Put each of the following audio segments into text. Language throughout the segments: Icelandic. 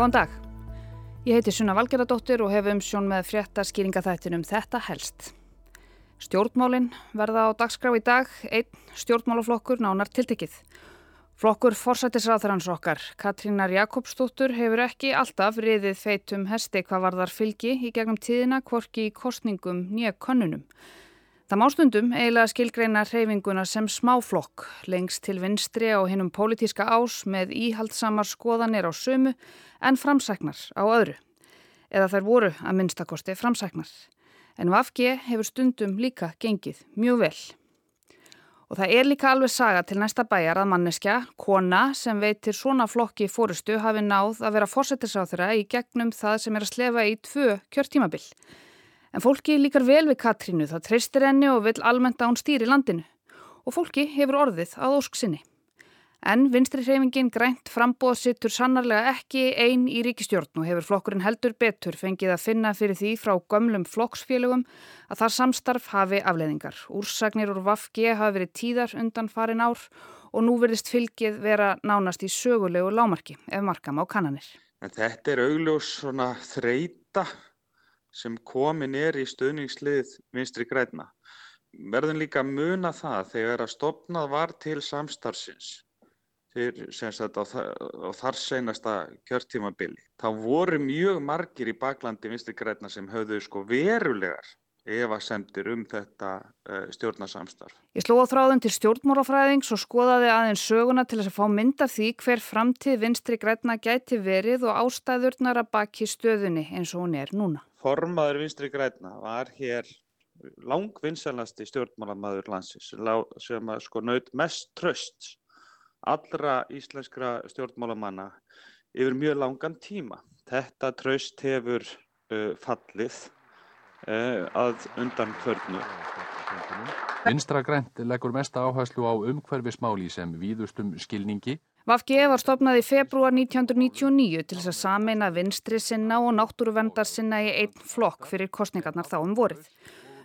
Góðan dag. Ég heiti Sunna Valgeradóttir og hef um sjón með frétta skýringaþættinum Þetta helst. Stjórnmálinn verða á dagskrá í dag, einn stjórnmálaflokkur nánar tiltekið. Flokkur forsættisráþarans okkar, Katrínar Jakobsdóttur, hefur ekki alltaf riðið feitum hesti hvað varðar fylgi í gegnum tíðina kvorki í kostningum nýja konunum. Það má stundum eiginlega skilgreina hreyfinguna sem smáflokk, lengst til vinstri á hinnum pólitíska ás með íhaldsamar skoðanir á sömu en framsæknar á öðru. Eða þær voru að minnstakosti framsæknar. En Vafge hefur stundum líka gengið mjög vel. Og það er líka alveg saga til næsta bæjar að manneskja, kona sem veitir svona flokki fórustu hafi náð að vera fórsettisáþura í gegnum það sem er að slefa í tvö kjörtímabill. En fólki líkar vel við Katrínu, það treystir henni og vil almennt að hún stýri landinu. Og fólki hefur orðið að ósk sinni. En vinstri hreyfingin grænt frambóð sittur sannarlega ekki einn í ríkistjórn og hefur flokkurinn heldur betur fengið að finna fyrir því frá gömlum flokksfélögum að þar samstarf hafi afleðingar. Úrsagnir úr Vafge hafi verið tíðar undan farin ár og nú verðist fylgið vera nánast í sögulegu lámarki ef markam á kannanir. En þetta er augljós svona þreita sem komin er í stöðningslið vinstri græna. Verðum líka að muna það þegar að stopnað var til samstarfsins á, á þar senasta kjörtímabili. Það voru mjög margir í baklandi vinstri græna sem höfðu sko verulegar efasemtir um þetta uh, stjórnarsamstarf. Ég sló á þráðum til stjórnmórafræðings og skoðaði aðeins söguna til þess að fá mynda því hver framtíð vinstri græna gæti verið og ástæðurnar að baki stöðunni eins og hún er núna. Formaður vinstri græna var hér langvinnsalasti stjórnmálamaður landsins sem að sko naut mest tröst allra íslenskra stjórnmálamanna yfir mjög langan tíma. Þetta tröst hefur uh, fallið að undan kvörnu. Vinstra grænt leggur mesta áherslu á umhverfismáli sem víðustum skilningi. Vafge var stopnað í februar 1999 til þess að sameina vinstri sinna og náttúruvendar sinna í einn flokk fyrir kostningarnar þá um vorið.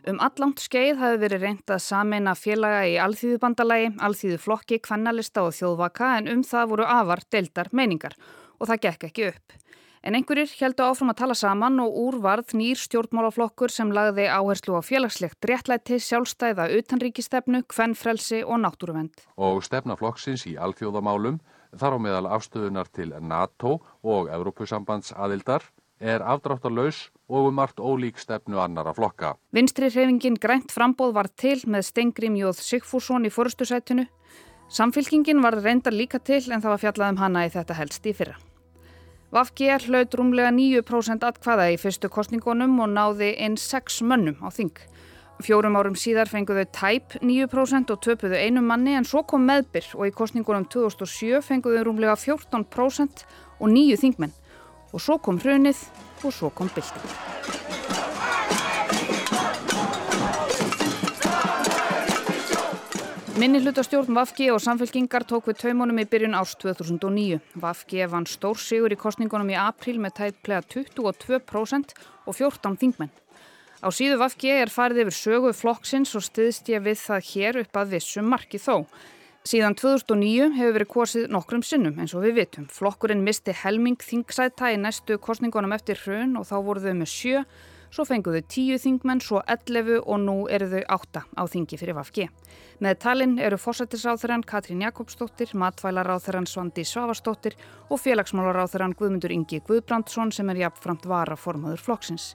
Um allangt skeið hafi verið reynd að sameina félaga í alþýðubandalagi, alþýðuflokki, kvennalista og þjóðvaka en um það voru afar deildar meiningar og það gekk ekki upp. En einhverjir heldu áfram að tala saman og úr varð nýr stjórnmálaflokkur sem lagði áherslu á félagslegt réttlæti, sjálfstæða utanríkistefnu, kvennfrelsi og náttúruvend. Og stefnaflokksins í alþjóðamálum þar á meðal afstöðunar til NATO og Evrópusambands aðildar er afdráttarlaus og um margt ólík stefnu annara flokka. Vinstri hreyfingin grænt frambóð var til með Stengrim Jóð Sigfússon í forustusætunu. Samfylkingin var reyndar líka til en það var fjallað um hana í þetta helst í fyrra. Vafgi er hlaut rúmlega 9% atkvaða í fyrstu kostningunum og náði einn 6 mönnum á þing. Fjórum árum síðar fenguðu tæp 9% og töpuðu einu manni en svo kom meðbyr og í kostningunum 2007 fenguðu rúmlega 14% og nýju þingmenn. Og svo kom hrunið og svo kom bylting. Minni hlutastjórn Vafgi og samfélkingar tók við taumunum í byrjun árs 2009. Vafgi vann stór sigur í kostningunum í april með tætplega 22% og 14 þingmenn. Á síðu Vafgi er farið yfir sögu flokksins og stiðst ég við það hér upp að vissum marki þó. Síðan 2009 hefur verið kosið nokkrum sinnum eins og við vitum. Flokkurinn misti helming þingsæta í næstu kostningunum eftir hrun og þá voru þau með sjö Svo fenguðu tíu þingmenn, svo 11 og nú eru þau átta á þingi fyrir Vafgi. Með talinn eru fórsættisráþurann Katrín Jakobsdóttir, matvælaráþurann Svandi Svavastóttir og félagsmálaráþurann Guðmundur Ingi Guðbrandsson sem er jafnframt varaformaður flokksins.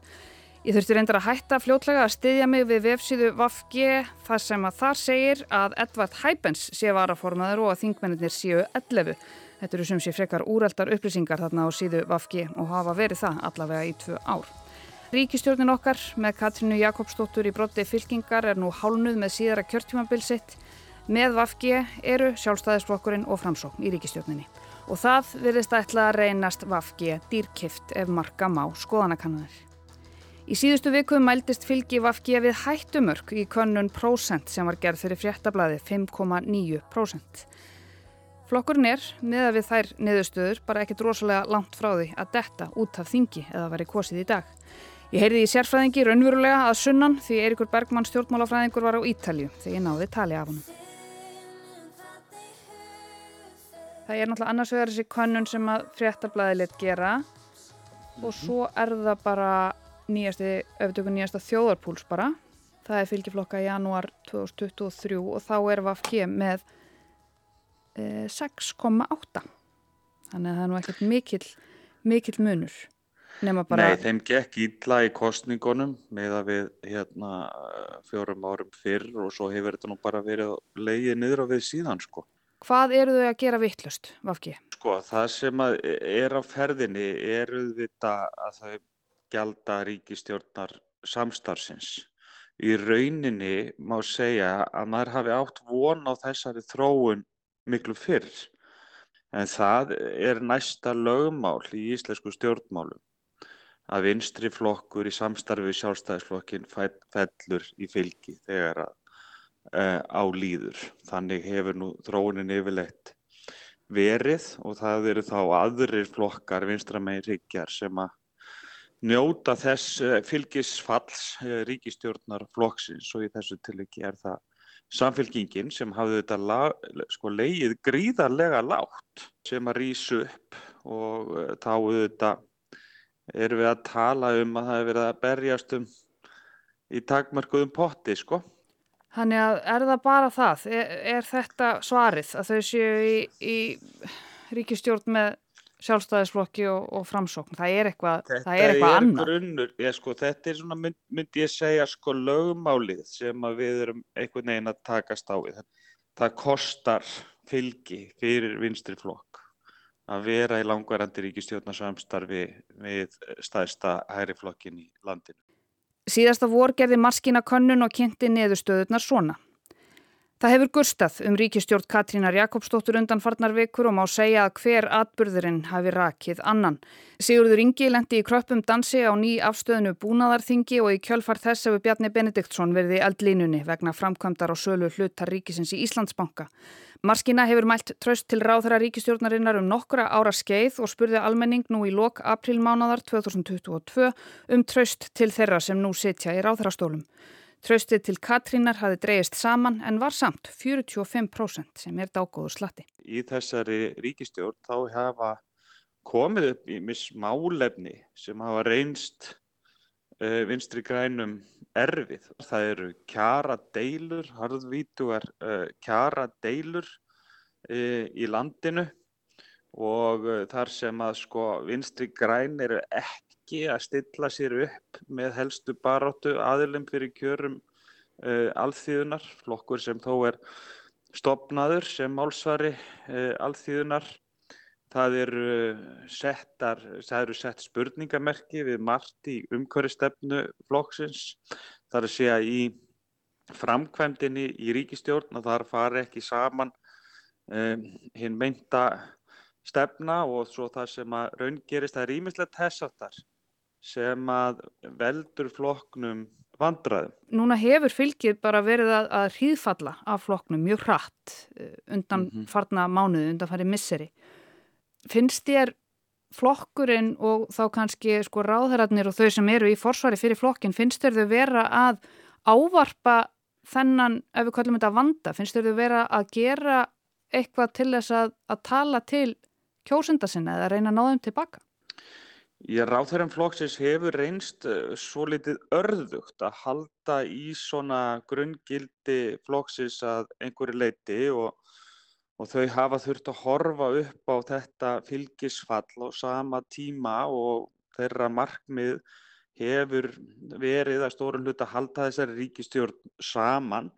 Ég þurfti reyndar að hætta fljótlega að styðja mig við vefsíðu Vafgi þar sem að þar segir að Edvard Hæpens sé varaformaður og að þingmennir séu 11. Þetta eru sem sé frekar úreldar upplýsingar þarna á síðu Vafgi og hafa verið það allavega í tvö ár. Ríkistjórnin okkar með Katrínu Jakobsdóttur í brotti fylkingar er nú hálnuð með síðara kjörtjumabilsitt. Með Vafgi eru sjálfstæðisflokkurinn og framsókn í ríkistjórninni. Og það verðist ætla að reynast Vafgi dýrkift ef marka má skoðanakannaður. Í síðustu viku mæltist fylgi Vafgi við hættumörk í könnun prósent sem var gerð fyrir fréttablaði 5,9%. Flokkurinn er, með að við þær niðurstöður, bara ekkert rosalega langt frá því að detta út af þingi eða veri kosið í dag. Ég heyrði í sérfræðingi raunverulega að sunnan því Eirikur Bergmann stjórnmálafræðingur var á Ítalju þegar ég náði tali af honum. Það er náttúrulega annars vegar þessi könnun sem að fréttablaði lit gera og svo er það bara nýjasti, auðvitað nýjasta þjóðarpúls bara. Það er fylgiflokka í janúar 2023 og þá er VFG með e, 6,8. Þannig að það er nú ekkert mikill, mikill munur. Bara... Nei, þeim gekk ítla í kostningunum með að við hérna fjórum árum fyrr og svo hefur þetta nú bara verið leiðið niður á við síðan sko. Hvað eru þau að gera vittlust, Vafki? Sko, það sem er á ferðinni eru þetta að þau gælda ríkistjórnar samstarfsins. Í rauninni má segja að maður hafi átt von á þessari þróun miklu fyrr. En það er næsta lögmál í íslensku stjórnmálum að vinstri flokkur í samstarfi sjálfstæðisflokkin fellur í fylgi þegar að uh, á líður. Þannig hefur nú þróunin yfirleitt verið og það eru þá aðrir flokkar vinstramegin ríkjar sem að njóta þess uh, fylgisfalls uh, ríkistjórnar flokksins og í þessu tilviki er það samfélkingin sem hafði þetta la, sko, leið gríðarlega látt sem að rýsu upp og þá auðvitað erum við að tala um að það hefur verið að berjast um í takmarkuðum potti sko. Þannig að er það bara það? Er, er þetta svarið að þau séu í, í ríkistjórn með sjálfstæðisflokki og, og framsókn? Það er eitthvað, það er eitthvað er annað. Grunnur, ég, sko, þetta er svona, mynd, myndi ég segja, sko, lögumálið sem við erum einhvern veginn að takast á við. Það kostar fylgi fyrir vinstri flokk að vera í langvarandi ríkistjórnarsamstarfi við staðista hægriflokkin í landinu. Síðasta vor gerði maskina könnun og kynnti neðustöðunar svona. Það hefur gurstað um ríkistjórn Katrínar Jakobsdóttur undan farnar vikur og má segja að hver atburðurinn hafi rakið annan. Sigurður Ingi lendi í kröppum dansi á ný afstöðinu búnaðarþingi og í kjölfar þess hefur Bjarni Benediktsson verið í eldlínunni vegna framkvæmdar og sölu hlutar ríkisins í Íslandsbanka. Marskina hefur mælt tröst til ráðhra ríkistjórnarinnar um nokkura ára skeið og spurði almenning nú í lok aprilmánadar 2022 um tröst til þeirra sem nú sitja í ráðhrastólum. Tröstið til Katrínar hafi dreyist saman en var samt 45% sem er dágóður slatti. Í þessari ríkistjórn þá hafa komið upp í mismálefni sem hafa reynst uh, vinstri grænum erfið. Það eru kjara deilur, harðvítugar uh, kjara deilur uh, í landinu og þar sem að sko vinstri græn eru ekki að stilla sér upp með helstu baróttu aðilum fyrir kjörum alþýðunar, flokkur sem þó er stopnaður sem málsvari alþýðunar Það eru, settar, það eru sett spurningamerki við margt í umhverfistefnu flokksins. Það er að segja í framkvæmdini í ríkistjórn að það fari ekki saman um, hinn meinta stefna og svo það sem að raungerist það er ímislegt þessartar sem að veldur flokknum vandraðum. Núna hefur fylgið bara verið að, að hríðfalla af flokknum mjög hratt eh, undan mm -hmm. farna mánuði, undan farið misseri finnst þér flokkurinn og þá kannski sko ráðherratnir og þau sem eru í forsvari fyrir flokkin, finnst þér þau vera að ávarpa þennan, ef við kallum þetta vanda, finnst þér þau vera að gera eitthvað til þess að, að tala til kjósenda sinna eða reyna að ná þeim tilbaka? Ég ráðherran flokksins hefur reynst uh, svo litið örðugt að halda í svona grunngildi flokksins að einhverju leiti og og þau hafa þurft að horfa upp á þetta fylgisfall á sama tíma og þeirra markmið hefur verið að stórun hlut að halda þessari ríkistjórn saman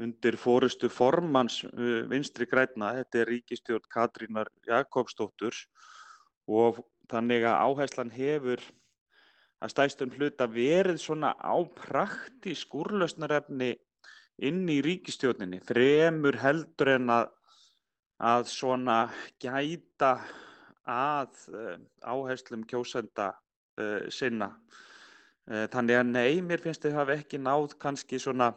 undir fórustu formans uh, vinstri græna, þetta er ríkistjórn Katrínar Jakobsdóttur og þannig að áherslan hefur að stæstum hlut að verið svona á praktísk úrlausnarefni inn í ríkistjórninni fremur heldur en að að svona gæta að uh, áherslum kjósenda uh, sinna. Uh, þannig að nei, mér finnst þau hafa ekki náð kannski svona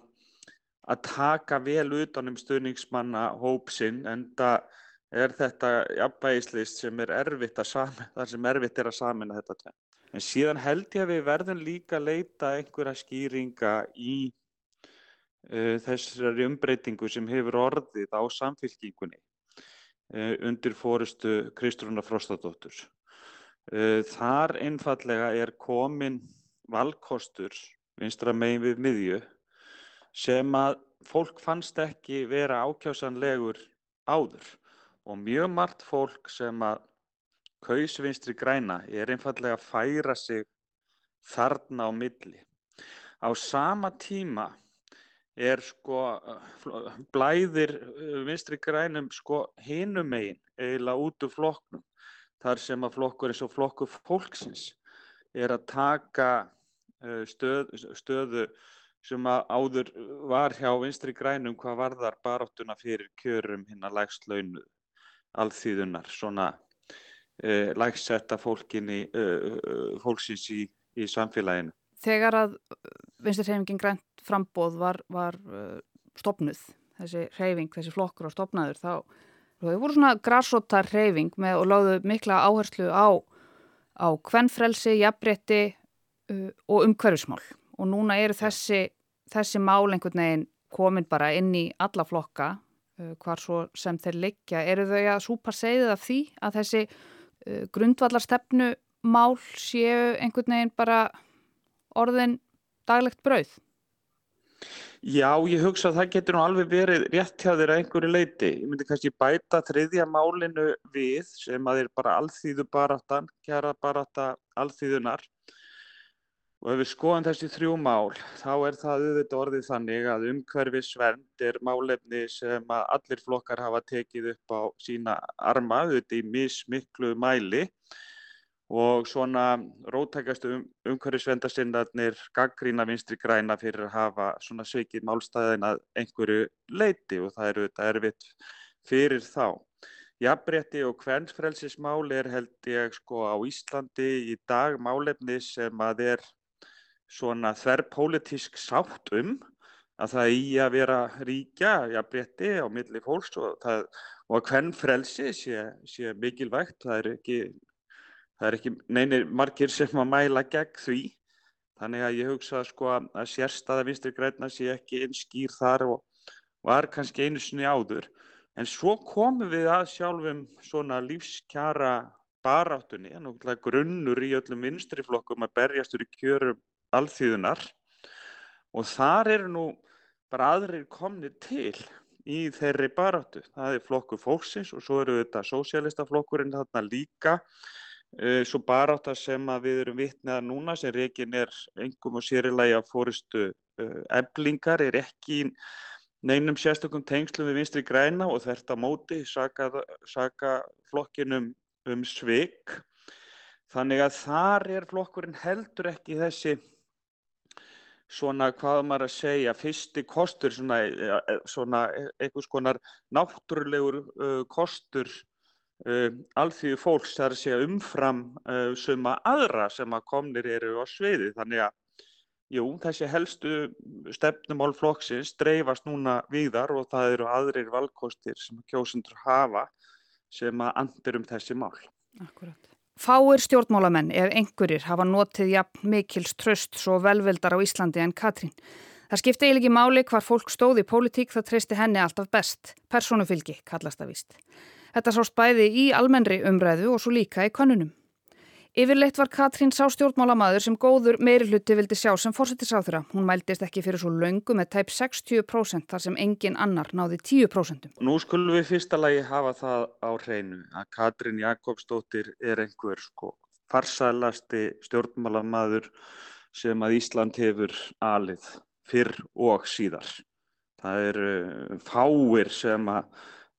að taka vel utanum stuðningsmanna hópsinn en það er þetta jafnvægislist sem er erfitt að samina, þar sem erfitt er að samina þetta tvenn. En síðan held ég að við verðum líka að leita einhverja skýringa í þessari umbreytingu sem hefur orðið á samfélkingunni uh, undir fórustu Kristrúna Frostadóttur. Uh, þar einfallega er komin valkostur vinstra megin við miðju sem að fólk fannst ekki vera ákjásanlegur áður og mjög margt fólk sem að kaus vinstri græna er einfallega að færa sig þarna á milli. Á sama tíma er sko blæðir vinstri grænum sko hinum megin eiginlega út úr flokknum þar sem að flokkur eins og flokkur fólksins er að taka stöð, stöðu sem að áður var hjá vinstri grænum hvað varðar baráttuna fyrir kjörum hinn að lægst launu alþýðunar, svona uh, lægsetta fólkinni, uh, fólksins í, í samfélaginu. Þegar að vinstri hreyfingin grænt frambóð var, var uh, stopnuð, þessi hreyfing, þessi flokkur á stopnaður, þá þau voru svona grassóta hreyfing með og láðu mikla áherslu á, á kvennfrelsi, jafnbretti og umhverfismál. Og núna eru þessi, þessi mál einhvern veginn komin bara inn í alla flokka. uh, hvar svo sem þeir liggja. Eru þau að súpa segðið af því að þessi uh, grundvallarstefnu mál séu einhvern veginn bara orðin daglegt brauð? Já, ég hugsa að það getur nú alveg verið rétt hjá þeirra einhverju leiti. Ég myndi kannski bæta þriðja málinu við sem að er bara alþýðu baráttan, kjara barátta alþýðunar Og ef við skoðum þessi þrjú mál, þá er það auðvitað orðið þannig að umhverfisvernd er málefni sem að allir flokkar hafa tekið upp á sína arma, auðvitað í mismiklu mæli og svona rótækastu um, umhverfisvendasinnarnir gaggrína vinstri græna fyrir að hafa svona sveikið málstæðin að einhverju leiti og það er auðvitað erfitt fyrir þá. Jafnrétti og kvensfrelsismál er held ég sko á Íslandi í dag málefni sem að er svona þverrpólitísk sátt um að það í að vera ríkja jafnrétti á milli fólks og, það, og að hvern frelsi sé, sé mikilvægt. Það er ekki, það er ekki neynir margir sem að mæla gegn því. Þannig að ég hugsa sko að sérstaða vinstri græna sé ekki einn skýr þar og var kannski einu sinni áður. En svo komum við að sjálfum svona lífskjara baráttunni, grunnur í öllum vinstriflokkum að berjastur í kjörum alþýðunar og þar eru nú bara aðrir komni til í þeirri baráttu. Það er flokkur fólksins og svo eru þetta sósjálistaflokkurinn þarna líka. Uh, svo barátta sem við erum vitnaða núna sem reygin er engum og sérilagi að fóristu uh, eblingar er ekki neinum sérstökum tengslum við vinstri græna og þetta móti saka, saka flokkinum um svik. Þannig að þar er flokkurinn heldur ekki þessi svona hvað maður að segja fyrsti kostur svona, e, e, svona e, einhvers konar náttúrulegur uh, kostur uh, alþýðu fólks þar að segja umfram uh, suma aðra sem að komnir eru á sviði þannig að jú, þessi helstu stefnumál flokksins dreifast núna viðar og það eru aðrir valkostir sem kjósundur hafa sem að andir um þessi mál. Akkurat. Fáir stjórnmálamenn, ef einhverjir, hafa notið jafn mikils tröst svo velveldar á Íslandi en Katrín. Það skipti eiginlega máli hvar fólk stóði í pólitík það treysti henni alltaf best. Personufylgi kallast það vist. Þetta sást bæði í almennri umræðu og svo líka í konunum. Yfirleitt var Katrín sá stjórnmálamaður sem góður meiri hluti vildi sjá sem fórsettisáþura. Hún mæltist ekki fyrir svo laungu með tæp 60% þar sem engin annar náði 10%. Nú skulum við fyrsta lagi hafa það á hreinu að Katrín Jakobsdóttir er einhver sko farsælasti stjórnmálamaður sem að Ísland hefur alið fyrr og síðar. Það eru fáir sem að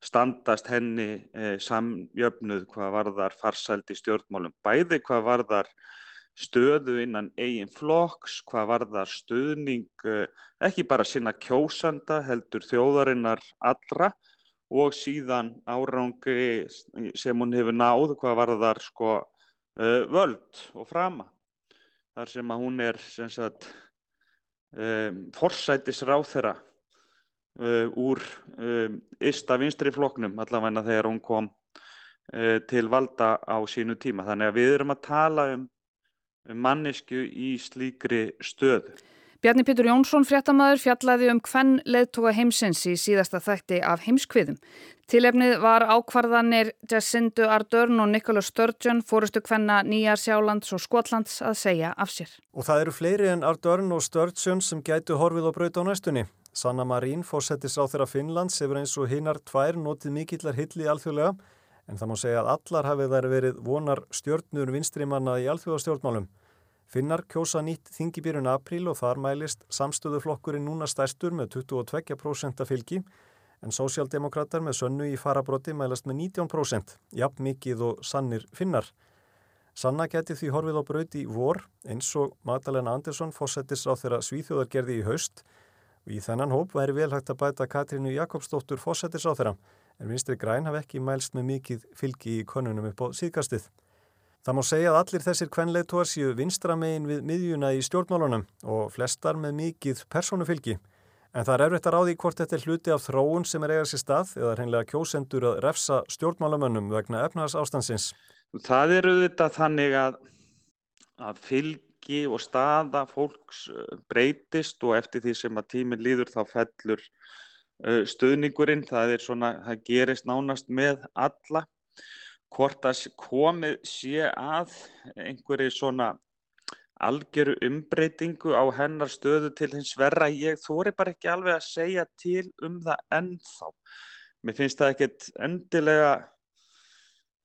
standast henni eh, samjöfnuð hvað varðar farsældi stjórnmálum, bæði hvað varðar stöðu innan eigin flokks, hvað varðar stöðning eh, ekki bara sinna kjósanda heldur þjóðarinnar allra og síðan árangi sem hún hefur náð hvað varðar sko eh, völd og frama. Þar sem að hún er sagt forsætisráð þeirra Uh, úr ysta um, vinstri floknum allavegna þegar hún kom uh, til valda á sínu tíma. Þannig að við erum að tala um, um mannesku í slíkri stöðu. Bjarni Pítur Jónsson, fréttamaður, fjallaði um hvern leðtoga heimsins í síðasta þætti af heimskviðum. Tilefnið var ákvarðanir Jacindu Ardern og Nicola Sturgeon, fórustu hvenna Nýjar Sjálands og Skotlands að segja af sér. Og það eru fleiri en Ardern og Sturgeon sem gætu horfið og braut á næstunni. Sanna Marín, fórsetis á þeirra Finnlands, hefur eins og hinnar tvær notið mikillar hilli alþjóðlega, en það má segja að allar hafið þær verið vonar stjórnur vinstrimanna í alþjóðastjórnmálum. Finnar kjósa nýtt þingibýrun apríl og þar mælist samstöðuflokkurinn núna stærstur með 22% fylgi en sósjaldemokrater með sönnu í farabróti mælast með 19%, jafn mikið og sannir finnar. Sanna geti því horfið á brauti í vor eins og Magdalena Andersson fósettis á þeirra svíþjóðargerði í haust og í þennan hóp væri vel hægt að bæta Katrínu Jakobsdóttur fósettis á þeirra en vinstri græn hafi ekki mælst með mikið fylgi í konunum upp á síðkastið. Það má segja að allir þessir kvenleitóar séu vinstramegin við miðjuna í stjórnmálunum og flestar með mikið personufylgi. En það er erfitt að ráði hvort þetta er hluti af þróun sem er eigað sér stað eða hreinlega kjósendur að refsa stjórnmálamönnum vegna efnaðars ástansins. Það eru þetta þannig að, að fylgi og staða fólks uh, breytist og eftir því sem að tíminn líður þá fellur uh, stöðningurinn. Það, svona, það gerist nánast með alla hvort að komið sé að einhverju svona algjöru umbreytingu á hennar stöðu til hins verra. Ég þóri bara ekki alveg að segja til um það ennþá. Mér finnst það ekkert endilega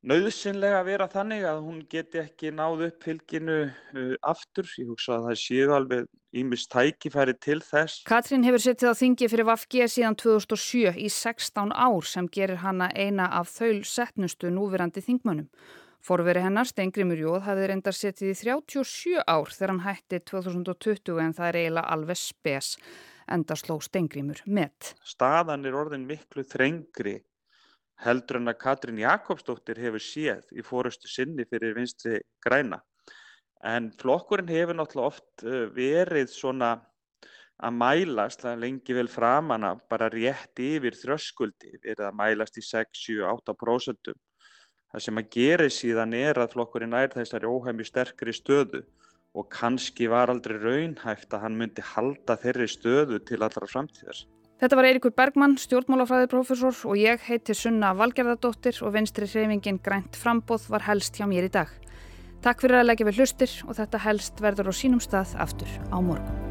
nauðsynlega að vera þannig að hún geti ekki náð upp fylginu uh, aftur. Ég hugsa að það séu alveg ímist tækifæri til þess. Katrín hefur settið á þingi fyrir Vafge síðan 2007 í 16 ár sem gerir hana eina af þaul setnustu núverandi þingmönnum. Forveri hennar, Stengrimur Jóð, hafði reyndar settið í 37 ár þegar hann hætti 2020 en það er eiginlega alveg spes. Enda sló Stengrimur með. Staðan er orðin miklu þrengri heldur en að Katrín Jakobsdóttir hefur séð í fórustu sinni fyrir vinstri græna. En flokkurinn hefur náttúrulega oft uh, verið svona að mælast lengi vel framana bara rétt yfir þröskuldi, verið að mælast í 6-7-8%. Það sem að gera síðan er að flokkurinn nær þessari óhæmi sterkri stöðu og kannski var aldrei raunhæft að hann myndi halda þeirri stöðu til allra framtíðars. Þetta var Eirikur Bergmann, stjórnmálafræðiprofessor og ég heiti Sunna Valgerðardóttir og vinstri hreyfingin Grænt Frambóð var helst hjá mér í dag. Takk fyrir að leggja við hlustir og þetta helst verður á sínum stað aftur á morgun.